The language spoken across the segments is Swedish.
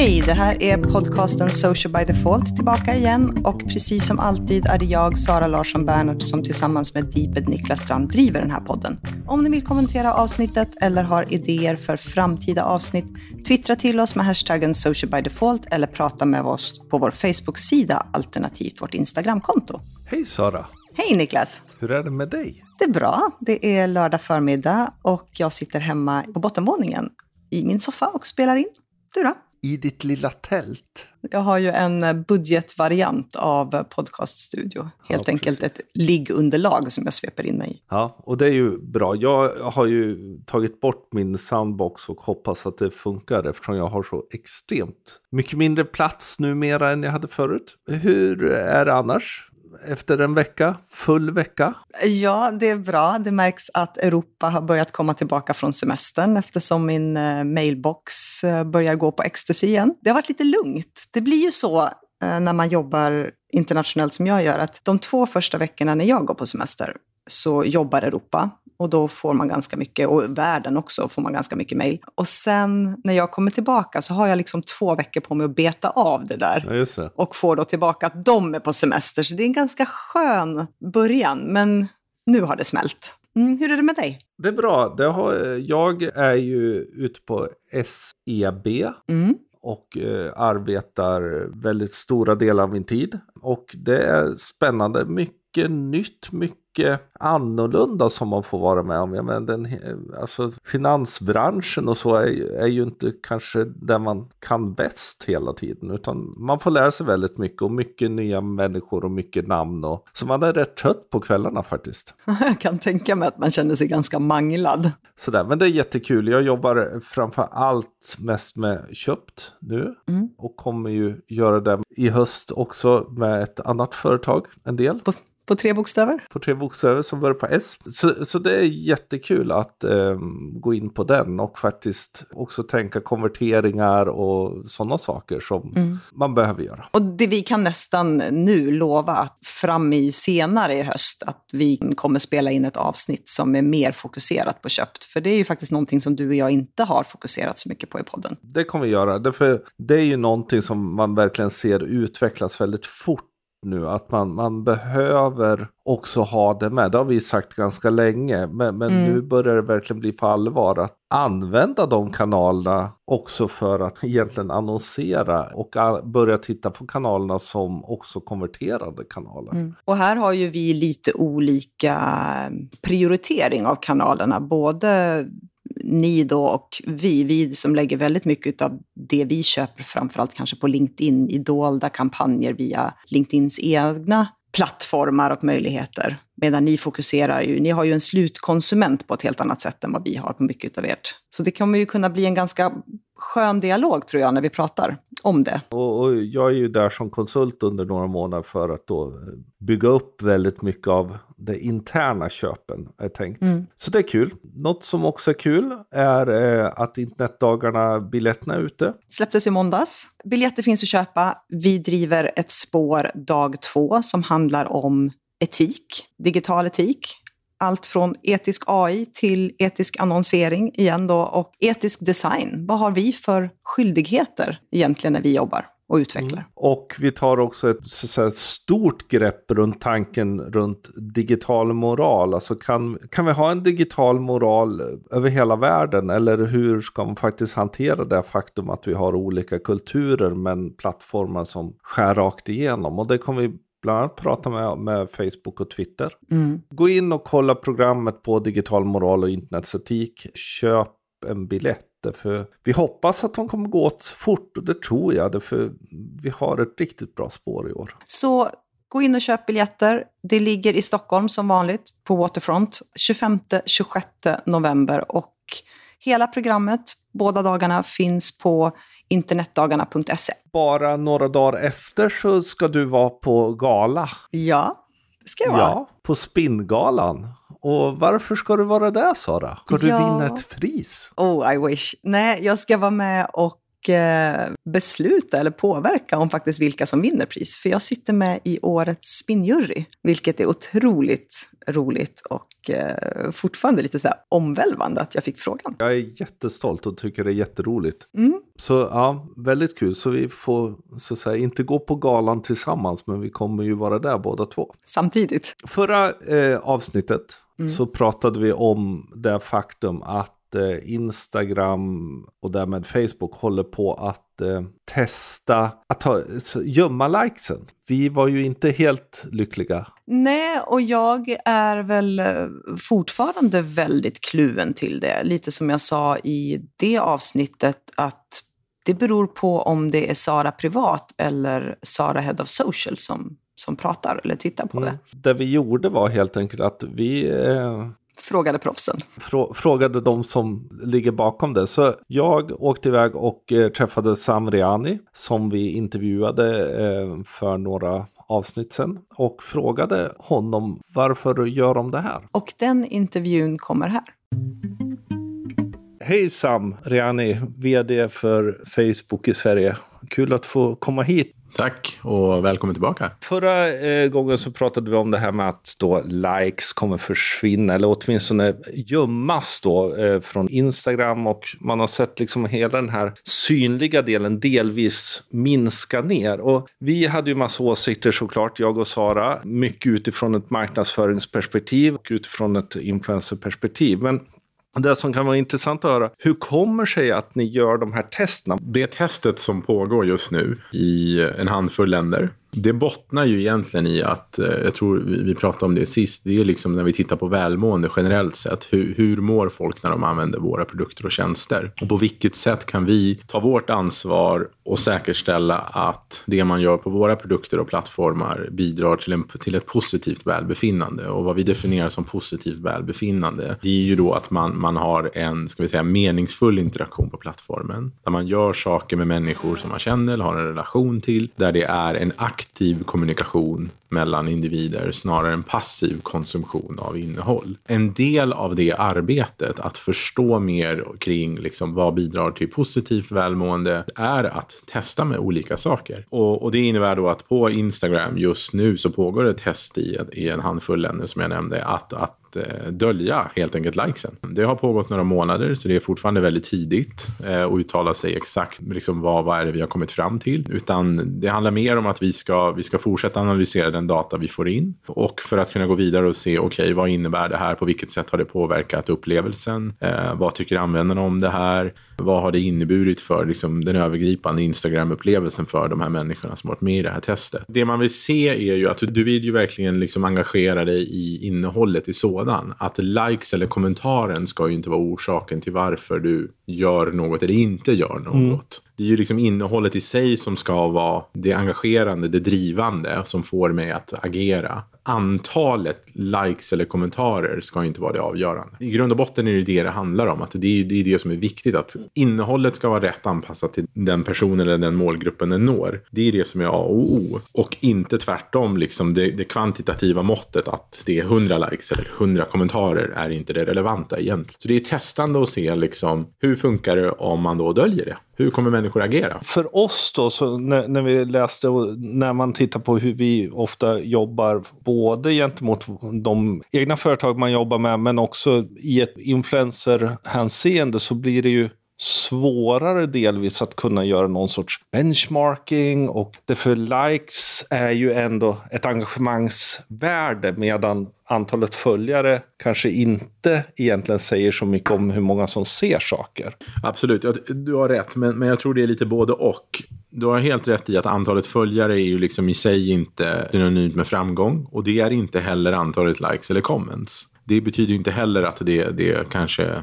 Hej, det här är podcasten Social by Default tillbaka igen och precis som alltid är det jag, Sara Larsson Bernhardt, som tillsammans med Deeped Niklas Strand driver den här podden. Om ni vill kommentera avsnittet eller har idéer för framtida avsnitt, twittra till oss med hashtaggen Social by Default eller prata med oss på vår Facebook-sida alternativt vårt Instagramkonto. Hej Sara! Hej Niklas! Hur är det med dig? Det är bra. Det är lördag förmiddag och jag sitter hemma på bottenvåningen i min soffa och spelar in. Du då? I ditt lilla tält? Jag har ju en budgetvariant av podcaststudio. Helt Ja, enkelt ett liggunderlag som jag sveper in mig i. Ja, och det är ju bra. Jag har ju tagit bort min soundbox och hoppas att det funkar eftersom jag har så extremt mycket mindre plats numera än jag hade förut. Hur är det annars? Efter en vecka, full vecka? Ja, det är bra. Det märks att Europa har börjat komma tillbaka från semestern eftersom min eh, mailbox eh, börjar gå på ecstasy igen. Det har varit lite lugnt. Det blir ju så eh, när man jobbar internationellt som jag gör att de två första veckorna när jag går på semester så jobbar Europa och då får man ganska mycket, och världen också, får man ganska mycket mail. Och sen när jag kommer tillbaka så har jag liksom två veckor på mig att beta av det där Ja, det. och får då tillbaka att de är på semester. Så det är en ganska skön början, men nu har det smält. Mm, hur är det med dig? Det är bra. Det har, jag är ju ute på SEB Mm. och eh, arbetar väldigt stora delar av min tid. Och det är spännande, mycket nytt, mycket annorlunda som man får vara med om. Jag menar, den, alltså, finansbranschen och så är, är ju inte kanske där man kan bäst hela tiden. Utan man får lära sig väldigt mycket och mycket nya människor och mycket namn. Och, så man är rätt trött på kvällarna faktiskt. Jag kan tänka mig att man känner sig ganska manglad. Sådär, men det är jättekul. Jag jobbar framför allt mest med köpt nu. Mm. Och kommer ju göra det i höst också med ett annat företag, en del. På, på tre bokstäver? På tre bokstäver som börjar på S. Så, så det är jättekul att ehm, gå in på den och faktiskt också tänka konverteringar och sådana saker som Mm. man behöver göra. Och det vi kan nästan nu lova att fram i senare i höst att vi kommer spela in ett avsnitt som är mer fokuserat på köpt. För det är ju faktiskt någonting som du och jag inte har fokuserat så mycket på i podden. Det kommer vi göra. Därför det är ju någonting som man verkligen ser utvecklas väldigt fort nu. Att man, man behöver också ha det med. Det har vi sagt ganska länge. Men, men Mm. nu börjar det verkligen bli på allvar att använda de kanalerna också för att egentligen annonsera och börja titta på kanalerna som också konverterande kanaler. Och här har ju vi lite olika prioritering av kanalerna. Både ni då och vi, vi som lägger väldigt mycket av det vi köper, framförallt kanske på LinkedIn, i dolda kampanjer via LinkedIns egna plattformar och möjligheter. Medan ni fokuserar ju, ni har ju en slutkonsument på ett helt annat sätt än vad vi har på mycket av ert. Så det kommer ju kunna bli en ganska skön dialog tror jag när vi pratar om det. Och, och jag är ju där som konsult under några månader för att då bygga upp väldigt mycket av de interna köpen är tänkt. Mm. Så det är kul. Något som också är kul är eh, att internetdagarna biljetterna är ute. släpptes i måndags. Biljetter finns att köpa. Vi driver ett spår dag två som handlar om etik, digital etik. Allt från etisk AI till etisk annonsering igen då och etisk design. Vad har vi för skyldigheter egentligen när vi jobbar och utvecklar? Och vi tar också ett så stort grepp runt tanken runt digital moral. Alltså kan, kan vi ha en digital moral över hela världen? Eller hur ska man faktiskt hantera det faktum att vi har olika kulturer men plattformar som skär rakt igenom? Och det kommer vi bland annat prata med, med Facebook och Twitter. Mm. Gå in och kolla programmet på digital moral och internetsetik. Köp en biljett. För vi hoppas att de kommer gå åt fort och det tror jag. Därför vi har ett riktigt bra spår i år. Så gå in och köp biljetter. Det ligger i Stockholm som vanligt på Waterfront 25-26 november och hela programmet, båda dagarna, finns på internetdagarna.se. Bara några dagar efter så ska du vara på gala. Ja, det ska jag vara. Ja, på Spinngalan. Och varför ska du vara där Sara? Ska du Ja. vinna ett pris? Oh, I wish. Nej, jag ska vara med och besluta eller påverka om faktiskt vilka som vinner pris. För jag sitter med i årets spinnjury, vilket är otroligt roligt och eh, fortfarande lite så här omvälvande att jag fick frågan. Jag är jättestolt och tycker det är jätteroligt. Mm. Så ja, väldigt kul. Så vi får så att säga inte gå på galan tillsammans, men vi kommer ju vara där båda två. Samtidigt. Förra eh, avsnittet så pratade vi om det faktum att eh, Instagram och därmed Facebook håller på att eh, testa att ta, gömma likesen. Vi var ju inte helt lyckliga. Nej, och jag är väl eh, fortfarande väldigt kluven till det. Lite som jag sa i det avsnittet att det beror på om det är Sara privat eller Sara Head of Social som, som pratar eller tittar på det. Det vi gjorde var helt enkelt att vi eh, Frågade proffsen. frå frågade de som ligger bakom det. Så jag åkte iväg och eh, träffade Sam Riani som vi intervjuade eh, för några avsnitt sedan och frågade honom varför gör de det här? Och den intervjun kommer här. Hej Sam Riani, vd för Facebook i Sverige. Kul att få komma hit. Tack och välkommen tillbaka. Förra eh, gången så pratade vi om det här med att då likes kommer försvinna eller åtminstone gömmas då eh, från Instagram och man har sett liksom hela den här synliga delen delvis minska ner. Och vi hade ju massa åsikter såklart, jag och Sara, mycket utifrån ett marknadsföringsperspektiv och utifrån ett influencerperspektiv. Men det som kan vara intressant att höra, hur kommer sig att ni gör de här testerna? Det testet som pågår just nu i en handfull länder. Det bottnar ju egentligen i att, eh, jag tror vi, vi pratade om det sist, det är liksom när vi tittar på välmående generellt sett. Hur, hur mår folk när de använder våra produkter och tjänster? Och på vilket sätt kan vi ta vårt ansvar och säkerställa att det man gör på våra produkter och plattformar bidrar till, en, till ett positivt välbefinnande. Och vad vi definierar som positivt välbefinnande, det är ju då att man, man har en, ska vi säga, meningsfull interaktion på plattformen. Där man gör saker med människor som man känner eller har en relation till. Där det är en aktiv kommunikation mellan individer snarare än passiv konsumtion av innehåll. En del av det arbetet, att förstå mer kring liksom vad bidrar till positivt välmående, är att testa med olika saker. Och, och det innebär då att på Instagram just nu så pågår det test i, i en handfull länder som jag nämnde, att, att eh, dölja helt enkelt likesen. Det har pågått några månader så det är fortfarande väldigt tidigt eh, att uttala sig exakt liksom vad, vad är det vi har kommit fram till. Utan det handlar mer om att vi ska, vi ska fortsätta analysera den data vi får in och för att kunna gå vidare och se okej okay, vad innebär det här, på vilket sätt har det påverkat upplevelsen, eh, vad tycker användarna om det här, vad har det inneburit för liksom, den övergripande Instagram-upplevelsen för de här människorna som varit med i det här testet. Det man vill se är ju att du, vill ju verkligen liksom engagera dig i innehållet i sådan. Att likes eller kommentaren ska ju inte vara orsaken till varför du gör något eller inte gör något. Mm. Det är ju liksom innehållet i sig som ska vara det engagerande, det drivande som får mig att agera. Antalet likes eller kommentarer ska inte vara det avgörande. I grund och botten är det det det handlar om. Att det är det, är det som är viktigt. Att innehållet ska vara rätt anpassat till den personen eller den målgruppen den når. Det är det som är A och O. Och inte tvärtom liksom det, det kvantitativa måttet att det är 100 likes eller 100 kommentarer är inte det relevanta egentligen. Så det är testande att se liksom hur funkar det om man då döljer det. Hur kommer människor agera? För oss då, så när, när vi läste och när man tittar på hur vi ofta jobbar både gentemot de egna företag man jobbar med men också i ett influencerhänseende så blir det ju svårare delvis att kunna göra någon sorts benchmarking och det för likes är ju ändå ett engagemangsvärde medan antalet följare kanske inte egentligen säger så mycket om hur många som ser saker. Absolut, du har rätt, men, men jag tror det är lite både och. Du har helt rätt i att antalet följare är ju liksom i sig inte synonymt med framgång och det är inte heller antalet likes eller comments. Det betyder inte heller att det, det kanske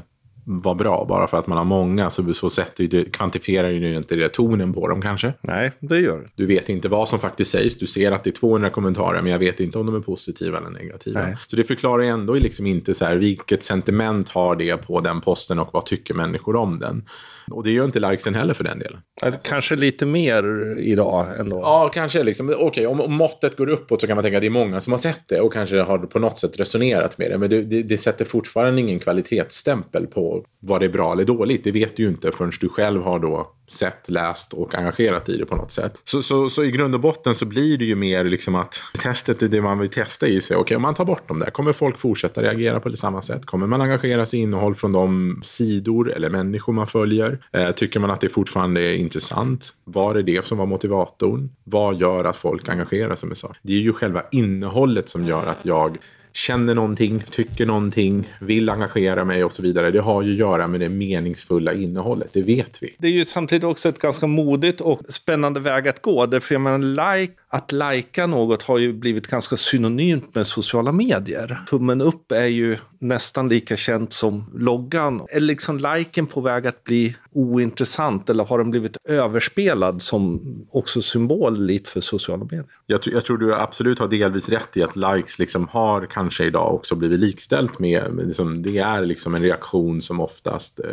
var bra. Bara för att man har många så, så sätter det, kvantifierar ju inte det tonen på dem kanske. Nej, det gör det. Du vet inte vad som faktiskt sägs. Du ser att det är 200 kommentarer men jag vet inte om de är positiva eller negativa. Nej. Så det förklarar ändå liksom inte så här vilket sentiment har det på den posten och vad tycker människor om den. Och det gör inte likesen heller för den delen. Kanske lite mer idag ändå. Ja, kanske. Liksom. Okej, okay, om, om måttet går uppåt så kan man tänka att det är många som har sett det och kanske har på något sätt resonerat med det. Men det, det, det sätter fortfarande ingen kvalitetsstämpel på vad det är bra eller dåligt. Det vet du ju inte förrän du själv har då sett, läst och engagerat i det på något sätt. Så, så, så i grund och botten så blir det ju mer liksom att testet är det man vill testa i sig. Okej, okay, om man tar bort dem där, kommer folk fortsätta reagera på det samma sätt? Kommer man engagera sig i innehåll från de sidor eller människor man följer? Eh, tycker man att det fortfarande är intressant? Var är det som var motivatorn? Vad gör att folk engagerar sig med saker? Det är ju själva innehållet som gör att jag känner någonting, tycker någonting, vill engagera mig och så vidare. Det har ju att göra med det meningsfulla innehållet, det vet vi. Det är ju samtidigt också ett ganska modigt och spännande väg att gå. Därför jag menar, like, att lajka något har ju blivit ganska synonymt med sociala medier. Tummen upp är ju nästan lika känt som loggan. Är liksom liken på väg att bli ointressant eller har den blivit överspelad som också symbol lite för sociala medier? Jag, jag, tror du absolut har delvis rätt i att likes liksom har kanske idag också blivit likställt med, med liksom, det är liksom en reaktion som oftast eh,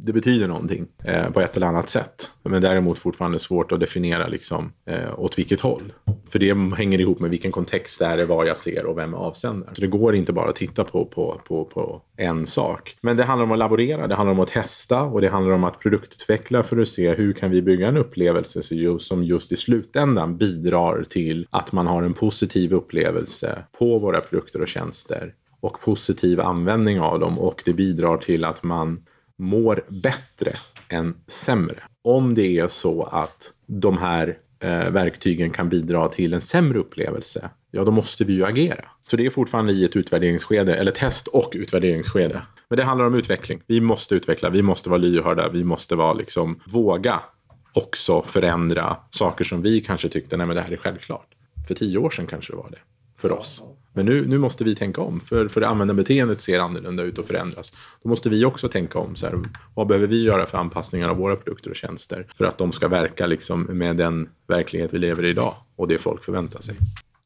det betyder någonting eh, på ett eller annat sätt. Men däremot fortfarande svårt att definiera liksom, eh, åt vilket håll. För det hänger ihop med vilken kontext det är, vad jag ser och vem är. Så det går inte bara att titta på, på, på, på en sak. Men det handlar om att laborera, det handlar om att testa och det handlar om att produktutveckla för att se hur kan vi bygga en upplevelse som just i slutändan bidrar till att man har en positiv upplevelse på våra produkter och tjänster och positiv användning av dem och det bidrar till att man mår bättre än sämre. Om det är så att de här eh, verktygen kan bidra till en sämre upplevelse, ja då måste vi ju agera. Så det är fortfarande i ett utvärderingsskede, eller test och utvärderingsskede. Men det handlar om utveckling. Vi måste utveckla, vi måste vara lyhörda, vi måste vara liksom våga också förändra saker som vi kanske tyckte, nej men det här är självklart. För tio år sedan kanske det var det för oss. Men nu, nu måste vi tänka om, för, för användarbeteendet ser annorlunda ut och förändras. Då måste vi också tänka om. Så här, vad behöver vi göra för anpassningar av våra produkter och tjänster för att de ska verka liksom med den verklighet vi lever i idag och det folk förväntar sig.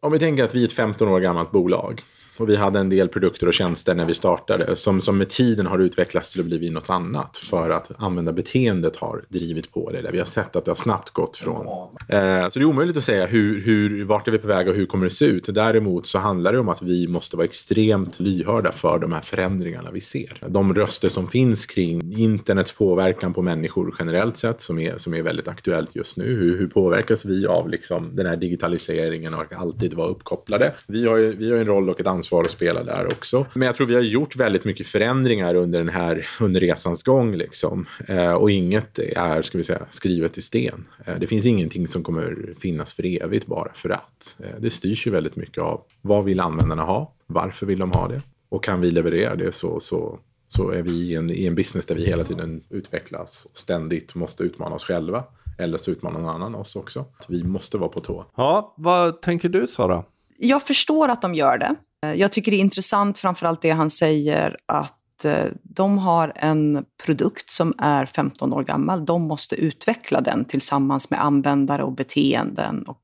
Om vi tänker att vi är ett 15 år gammalt bolag och vi hade en del produkter och tjänster när vi startade som, som med tiden har utvecklats till att bli något annat för att användarbeteendet har drivit på det. Där vi har sett att det har snabbt gått från... Eh, så det är omöjligt att säga hur, hur, vart är vi på väg och hur kommer det se ut. Däremot så handlar det om att vi måste vara extremt lyhörda för de här förändringarna vi ser. De röster som finns kring internets påverkan på människor generellt sett som är, som är väldigt aktuellt just nu. Hur, hur påverkas vi av liksom den här digitaliseringen och att alltid vara uppkopplade? Vi har ju, vi har en roll och ett ansvar ansvar att spela där också. Men jag tror vi har gjort väldigt mycket förändringar under den här under resans gång liksom. Eh, och inget är, ska vi säga, skrivet i sten. Eh, det finns ingenting som kommer finnas för evigt bara för att. Eh, det styrs ju väldigt mycket av vad vill användarna ha? Varför vill de ha det? Och kan vi leverera det så, så, så är vi i en, i en business där vi hela tiden utvecklas och ständigt måste utmana oss själva. Eller så utmanar någon annan oss också. Vi måste vara på tå. Ja, vad tänker du Sara? Jag förstår att de gör det. Eh, jag tycker det är intressant framförallt det han säger att eh, de har en produkt som är 15 år gammal. De måste utveckla den tillsammans med användare och beteenden och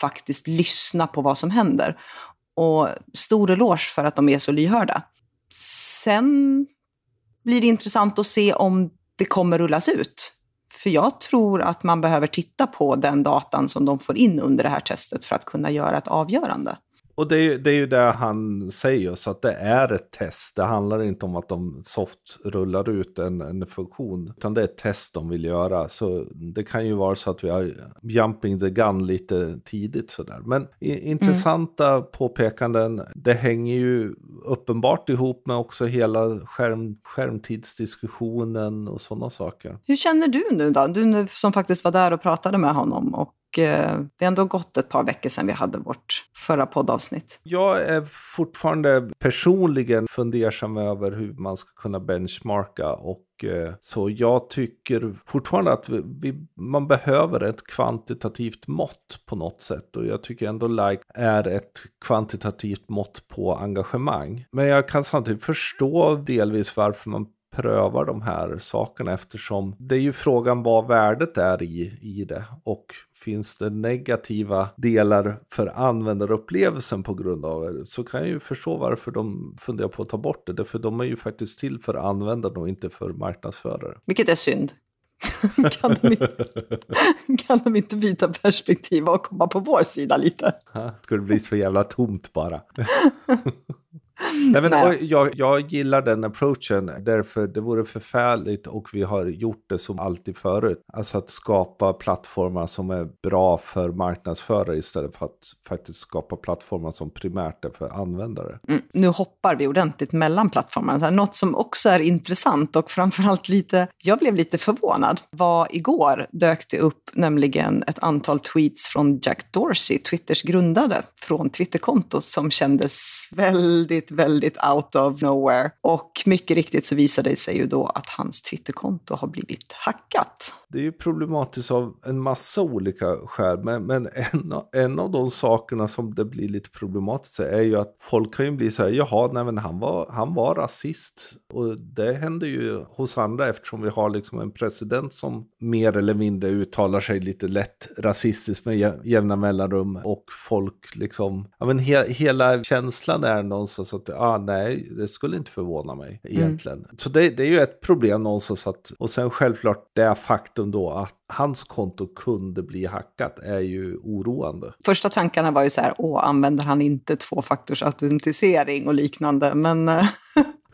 faktiskt lyssna på vad som händer. Och stor eloge för att de är så lyhörda. Sen blir det intressant att se om det kommer rullas ut. För jag tror att man behöver titta på den datan som de får in under det här testet för att kunna göra ett avgörande. Och det är, det är ju det han säger, så att det är ett test. Det handlar inte om att de soft rullar ut en, en funktion, utan det är ett test de vill göra. Så det kan ju vara så att vi har jumping the gun lite tidigt sådär. Men intressanta mm. påpekanden. Det hänger ju uppenbart ihop med också hela skärm, skärmtidsdiskussionen och sådana saker. Hur känner du nu då? Du nu som faktiskt var där och pratade med honom och Eh, det är ändå gått ett par veckor sedan vi hade vårt förra poddavsnitt. Jag är fortfarande personligen fundersam över hur man ska kunna benchmarka och eh, så jag tycker fortfarande att vi, vi, man behöver ett kvantitativt mått på något sätt. Och jag tycker ändå like är ett kvantitativt mått på engagemang. Men jag kan samtidigt förstå delvis varför man prövar de här sakerna eftersom det är ju frågan vad värdet är i, i det och finns det negativa delar för användarupplevelsen på grund av det så kan jag ju förstå varför de funderar på att ta bort det. För de är ju faktiskt till för användare och inte för marknadsförare. Vilket är synd. kan, de inte, kan de inte byta perspektiv och komma på vår sida lite? Ha, skulle det bli så jävla tomt bara. Nej, men, jag, jag gillar den approachen därför det vore förfärligt och vi har gjort det som alltid förut. Alltså att skapa plattformar som är bra för marknadsförare istället för att faktiskt skapa plattformar som primärt är för användare. Mm, nu hoppar vi ordentligt mellan plattformarna. Något som också är intressant och framförallt lite, jag blev lite förvånad, var igår dök det upp nämligen ett antal tweets från Jack Dorsey, Twitters grundare, från Twitterkontot som kändes väldigt, väldigt out of nowhere. Och mycket riktigt så visade det sig ju då att hans Twitterkonto har blivit hackat. Det är ju problematiskt av en massa olika skäl, men, men en, en av de sakerna som det blir lite problematiskt är ju att folk kan ju bli så här, jaha, nej men han var, han var rasist. Och det händer ju hos andra eftersom vi har liksom en president som mer eller mindre uttalar sig lite lätt rasistiskt med jämna mellanrum och folk liksom, ja men he, hela känslan är någonstans att, ah, nej, det skulle inte förvåna mig mm. egentligen. Mm. Så det, det, är ju ett problem någonstans att, och sen självklart det faktum då att hans konto kunde bli hackat är ju oroande. Första tankarna var ju så här, åh, använder han inte tvåfaktorsautentisering och liknande, men eh,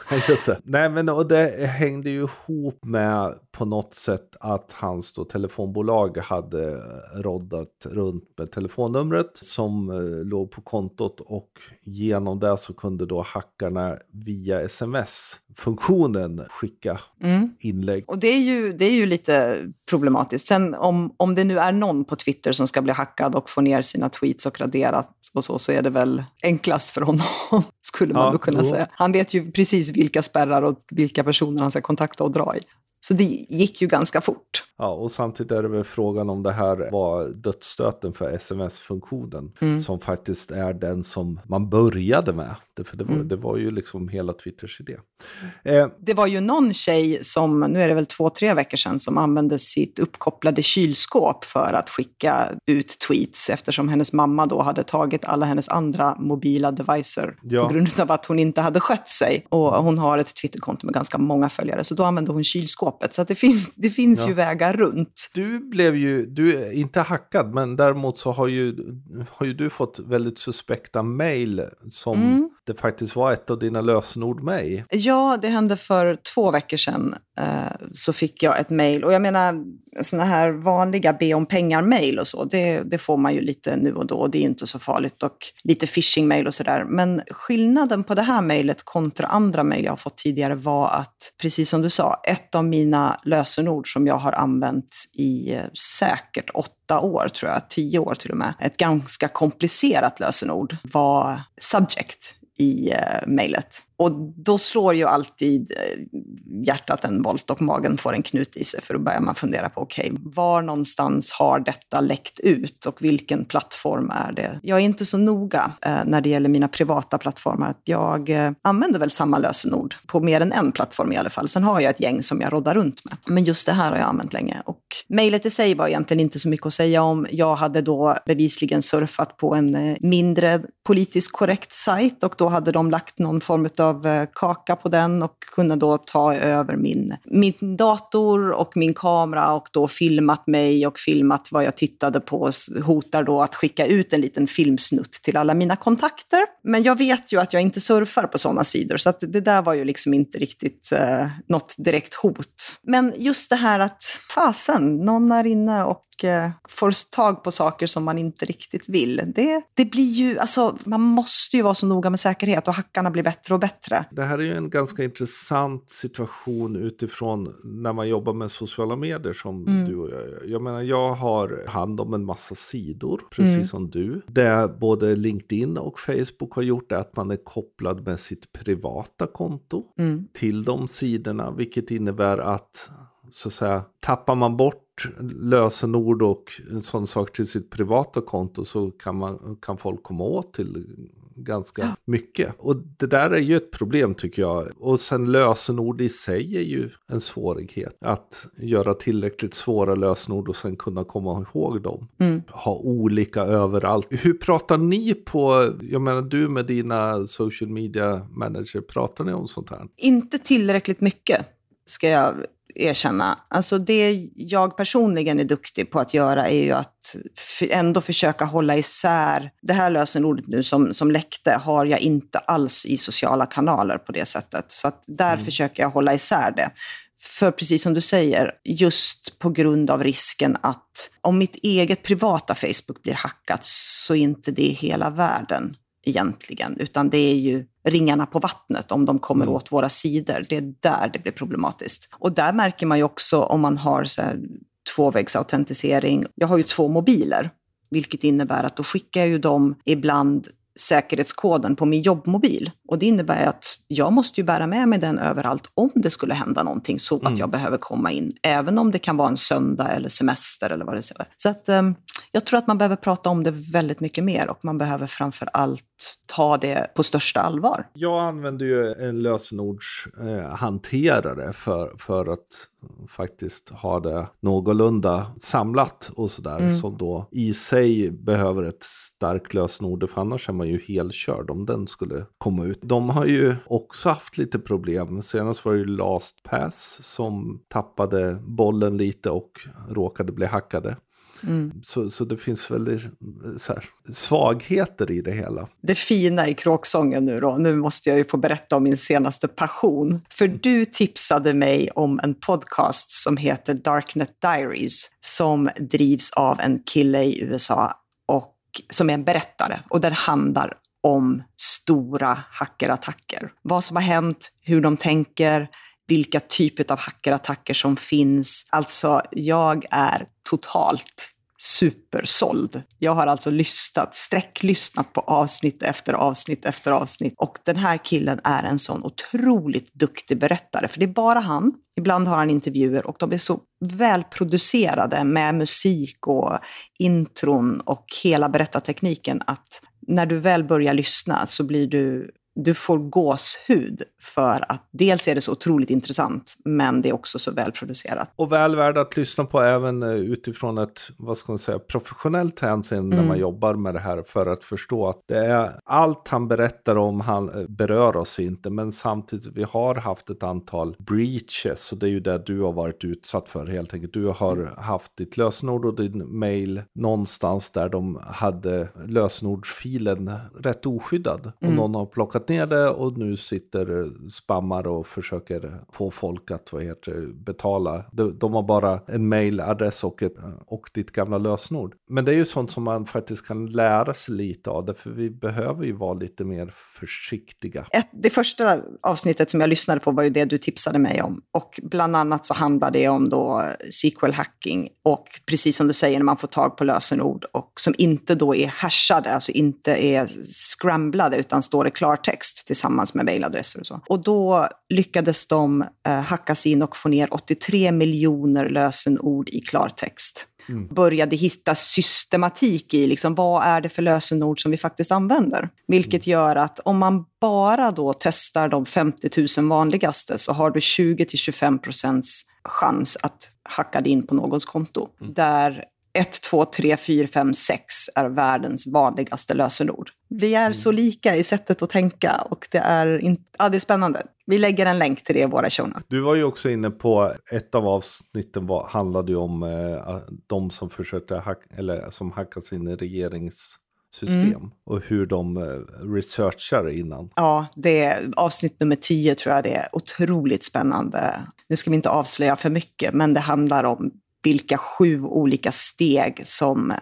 Nej men och det hängde ju ihop med på något sätt att hans då telefonbolag hade roddat runt med telefonnumret som eh, låg på kontot och genom det så kunde då hackarna via sms-funktionen skicka mm. inlägg. Och det är, ju, det är ju lite problematiskt. Sen om, om det nu är någon på Twitter som ska bli hackad och få ner sina tweets och raderat och så, så är det väl enklast för honom, skulle man ja, då kunna jo. säga. Han vet ju precis vilka spärrar och vilka personer han ska kontakta och dra i. Så det gick ju ganska fort. Ja, och samtidigt är det väl frågan om det här var dödsstöten för sms-funktionen. Mm. Som faktiskt är den som man började med. För det var, mm. det var ju liksom hela Twitters idé. Eh. Det var ju någon tjej som, nu är det väl två, tre veckor sedan, som använde sitt uppkopplade kylskåp för att skicka ut tweets eftersom hennes mamma då hade tagit alla hennes andra mobila devices ja. på grund av att hon inte hade skött sig. Och hon har ett Twitterkonto med ganska många följare, så då använde hon kylskåpet. Så det, fin det finns ja. ju vägar runt. Du blev ju, du inte hackad, men däremot så har ju, har ju du fått väldigt suspekta mail som mm det faktiskt var ett av dina lösenord med i. Ja, det hände för två veckor sedan. Eh, så fick jag ett mejl. Och jag menar, sådana här vanliga be om pengar-mejl och så, det, det, får man ju lite nu och då. och Det är ju inte så farligt. Och lite phishing-mejl och sådär. Men skillnaden på det här mejlet kontra andra mejl jag har fått tidigare var att, precis som du sa, ett av mina lösenord som jag har använt i eh, säkert åtta år, tror jag, tio år till och med, ett ganska komplicerat lösenord var subject i eh, mejlet. Och då slår ju alltid eh, hjärtat en volt och magen får en knut i sig för då börjar man fundera på okej, okay, var någonstans har detta läckt ut och vilken plattform är det? Jag är inte så noga eh, när det gäller mina privata plattformar. Jag eh, använder väl samma lösenord på mer än en plattform i alla fall. Sen har jag ett gäng som jag roddar runt med. Men just det här har jag använt länge. Och mejlet i sig var egentligen inte så mycket att säga om. Jag hade då bevisligen surfat på en eh, mindre politiskt korrekt sajt och då hade de lagt någon form av eh, kaka på den och kunde då ta eh, över min, min dator och min kamera och då filmat mig och filmat vad jag tittade på. Hotar då att skicka ut en liten filmsnutt till alla mina kontakter. Men jag vet ju att jag inte surfar på sådana sidor, så att det där var ju liksom inte riktigt eh, något direkt hot. Men just det här att fasen, någon är inne och eh, får tag på saker som man inte riktigt vill. Det, det blir ju, alltså man måste ju vara så noga med säkerhet och hackarna blir bättre och bättre. Det här är ju en ganska intressant situation utifrån när man jobbar med sociala medier som mm. du och jag Jag menar, jag har hand om en massa sidor, precis mm. som du. Det både LinkedIn och Facebook har gjort är att man är kopplad med sitt privata konto mm. till de sidorna, vilket innebär att så att säga, tappar man bort lösenord och en sån sak till sitt privata konto så kan, man, kan folk komma åt till ganska mycket. Och det där är ju ett problem tycker jag. Och sen lösenord i sig är ju en svårighet. Att göra tillräckligt svåra lösenord och sen kunna komma ihåg dem. Mm. Ha olika överallt. Hur pratar ni på, jag menar du med dina social media manager, pratar ni om sånt här? Inte tillräckligt mycket ska jag erkänna. Alltså det jag personligen är duktig på att göra är ju att ändå försöka hålla isär. Det här lösenordet nu som, som läckte har jag inte alls i sociala kanaler på det sättet. Så att där mm. försöker jag hålla isär det. För precis som du säger, just på grund av risken att om mitt eget privata Facebook blir hackat så är inte det hela världen egentligen, utan det är ju ringarna på vattnet om de kommer mm. åt våra sidor. Det är där det blir problematiskt. Och där märker man ju också om man har så här, tvåvägsautentisering. Jag har ju två mobiler, vilket innebär att då skickar jag ju dem ibland säkerhetskoden på min jobbmobil. Och det innebär att jag måste ju bära med mig den överallt om det skulle hända någonting så mm. att jag behöver komma in. Även om det kan vara en söndag eller semester eller vad det är. Så att, um, jag tror att man behöver prata om det väldigt mycket mer och man behöver framför allt ta det på största allvar. Jag använder ju en lösenordshanterare för, för att faktiskt ha det någorlunda samlat och sådär. Mm. Som då i sig behöver ett starkt lösenord, för annars är man ju helkörd om den skulle komma ut. De har ju också haft lite problem. Senast var det ju LastPass som tappade bollen lite och råkade bli hackade. Mm. Så, så det finns väldigt här, svagheter i det hela. Det fina i kråksången nu då, nu måste jag ju få berätta om min senaste passion. För du tipsade mig om en podcast som heter Darknet Diaries som drivs av en kille i USA och som är en berättare och den handlar om stora hackerattacker. Vad som har hänt, hur de tänker, vilka typer av hackerattacker som finns. Alltså, jag är totalt supersåld. Jag har alltså lyssnat, sträcklyssnat på avsnitt efter avsnitt efter avsnitt. Och den här killen är en sån otroligt duktig berättare, för det är bara han. Ibland har han intervjuer och de är så välproducerade med musik och intron och hela berättartekniken att när du väl börjar lyssna så blir du du får gåshud för att dels är det så otroligt intressant, men det är också så välproducerat. Och väl värd att lyssna på även eh, utifrån ett, vad ska man säga, professionellt hänseende mm. när man jobbar med det här för att förstå att det är allt han berättar om han eh, berör oss inte, men samtidigt vi har haft ett antal breaches och det är ju det du har varit utsatt för helt enkelt. Du har mm. haft ditt lösenord och din mail någonstans där de hade lösenordsfilen rätt oskyddad och mm. någon har plockat ner det och nu sitter eh, spammar och försöker få folk att vad heter, betala. De, de har bara en mailadress och, ett, eh, och ditt gamla lösenord. Men det är ju sånt som man faktiskt kan lära sig lite av, därför för vi behöver ju vara lite mer försiktiga. Ett, det första avsnittet som jag lyssnade på var ju det du tipsade mig om. Och bland annat så handlar det om då eh, SQL hacking och precis som du säger när man får tag på lösenord och som inte då är hashade, alltså inte är scramblade utan står i klartext klartext tillsammans med mejladresser och så. Och då lyckades de eh, hacka sig in och få ner 83 miljoner lösenord i klartext. Mm. Började hitta systematik i liksom, vad är det för lösenord som vi faktiskt använder. Vilket mm. gör att om man bara då testar de 50 000 vanligaste så har du 20-25 procents chans att hacka dig in på någons konto. Mm. Där 1, 2, 3, 4, 5, 6 är världens vanligaste lösenord. Vi är mm. så lika i sättet att tänka och det är, in, ja, det är spännande. Vi lägger en länk till det i våra show Du var ju också inne på, ett av avsnitten var, handlade ju om eh, de som försökte hacka, eller som hackas in i regeringssystem mm. och hur de eh, researchar innan. Ja, det är avsnitt nummer 10 tror jag det är otroligt spännande. Nu ska vi inte avslöja för mycket, men det handlar om vilka sju olika steg som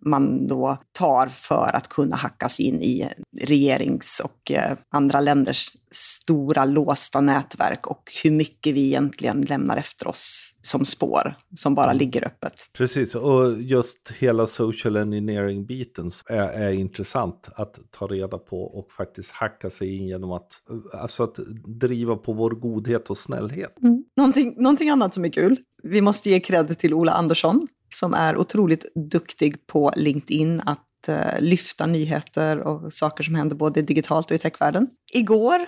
man då tar för att kunna hackas in i regerings och eh, andra länders stora låsta nätverk och hur mycket vi egentligen lämnar efter oss som spår som bara mm. ligger öppet. Precis, och just hela social engineering-biten är, är intressant att ta reda på och faktiskt hacka sig in genom att, alltså att driva på vår godhet och snällhet. Mm. Någonting, någonting annat som är kul, vi måste ge cred till Ola Andersson som är otroligt duktig på LinkedIn att eh, lyfta nyheter och saker som händer både digitalt och i techvärlden. Igår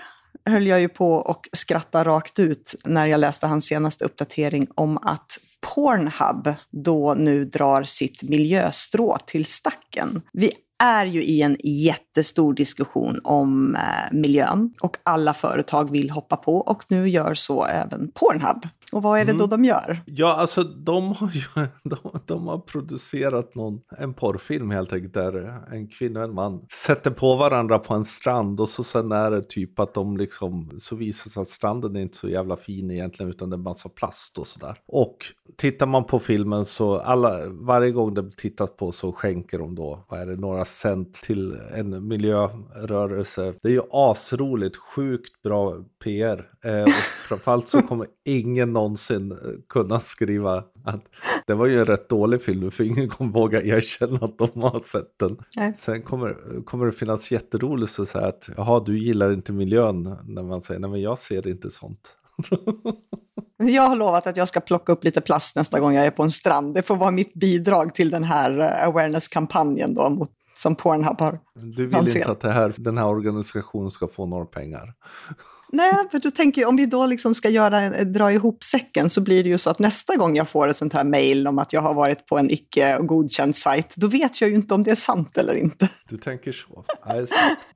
höll jag ju på och skratta rakt ut när jag läste hans senaste uppdatering om att Pornhub då nu drar sitt miljöstrå till stacken. Vi är ju i en jättestor diskussion om eh, miljön och alla företag vill hoppa på och nu gör så även Pornhub. Och vad är det då de gör? Ja, alltså de har ju de, de har producerat någon, en porrfilm helt enkelt där en kvinna och en man sätter på varandra på en strand och så sen är det typ att de liksom så visar sig att stranden är inte så jävla fin egentligen utan det är massa plast och sådär. Och tittar man på filmen så alla, varje gång det tittas på så skänker de då, vad är det, några cent till en miljörörelse. Det är ju asroligt, sjukt bra PR. Eh, och framförallt så kommer ingen någonsin eh, kunna skriva att det var ju en rätt dålig film för ingen kommer våga erkänna att de har sett den. Nej. Sen kommer, kommer det finnas jätteroligt att säga att jaha, du gillar inte miljön när man säger nej men jag ser inte sånt. Jag har lovat att jag ska plocka upp lite plast nästa gång jag är på en strand. Det får vara mitt bidrag till den här eh, awareness-kampanjen då mot, som Pornhub har Du vill lanserat. inte att här, den här organisationen ska få några pengar. Nej, för då tänker jag om vi då liksom ska göra, dra ihop säcken så blir det ju så att nästa gång jag får ett sånt här mail om att jag har varit på en icke godkänd sajt, då vet jag ju inte om det är sant eller inte. Du tänker så. Nej,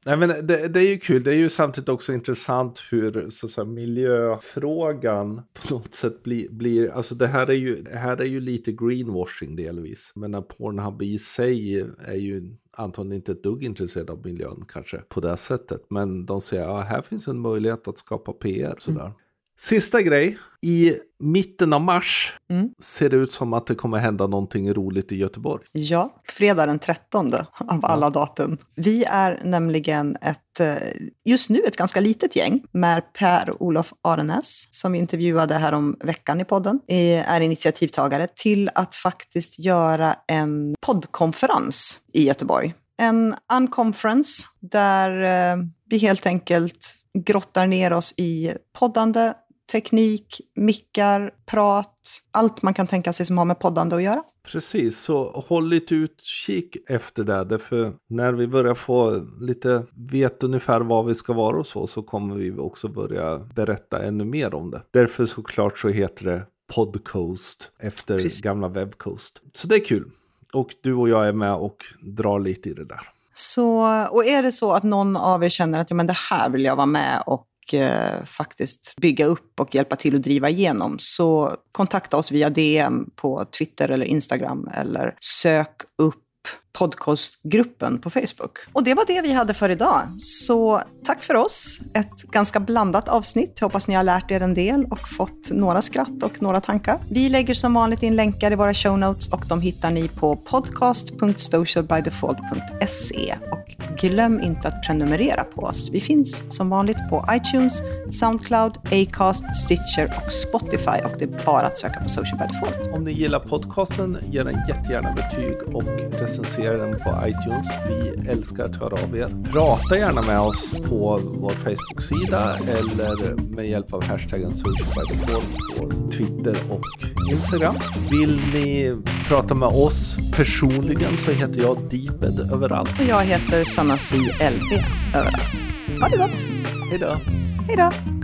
Nej, men det, det är ju kul. Det är ju samtidigt också intressant hur så att säga, miljöfrågan på något sätt blir, blir alltså det här är ju, det här är ju lite greenwashing delvis. Men när Pornhub i sig är ju antagligen inte ett dugg intresserad av miljön kanske på det sättet. Men de säger att ja, här finns en möjlighet att skapa PR. Sådär. Sista grej. I mitten av mars Mm. ser det ut som att det kommer hända någonting roligt i Göteborg. Ja, fredag den 13 av alla datum. Vi är nämligen ett, eh, just nu ett ganska litet gäng med Per-Olof Arenäs, som vi intervjuade här om veckan i podden, eh, är initiativtagare till att faktiskt göra en poddkonferens i Göteborg. En unconference där eh, vi helt enkelt grottar ner oss i poddande, teknik, mickar, prat, allt man kan tänka sig som har med poddande att göra. Precis, så håll lite utkik efter det. Därför när vi börjar få lite, vet ungefär var vi ska vara och så, så kommer vi också börja berätta ännu mer om det. Därför såklart så heter det Podcoast efter Precis. gamla Webcoast. Så det är kul. Och du och jag är med och drar lite i det där. Så, och är det så att någon av er känner att ja, men det här vill jag vara med och eh, faktiskt bygga upp och hjälpa till att driva igenom, så kontakta oss via DM på Twitter eller Instagram eller sök upp podcastgruppen på Facebook. Och det var det vi hade för idag. Så tack för oss. Ett ganska blandat avsnitt. Hoppas ni har lärt er en del och fått några skratt och några tankar. Vi lägger som vanligt in länkar i våra show notes och de hittar ni på podcast.socialbydefault.se. Och glöm inte att prenumerera på oss. Vi finns som vanligt på iTunes, Soundcloud, Acast, Stitcher och Spotify och det är bara att söka på Social by Default. Om ni gillar podcasten, ge den jättegärna betyg och recensera den på iTunes. Vi älskar att höra av er. Prata gärna med oss på vår Facebook-sida eller med hjälp av hashtaggen socialbydefault på Twitter och Instagram. Vill ni prata med oss personligen så heter jag Deeped överallt. Och jag heter Sanna C. LB överallt. Ha det gott! Hej då! Hej då!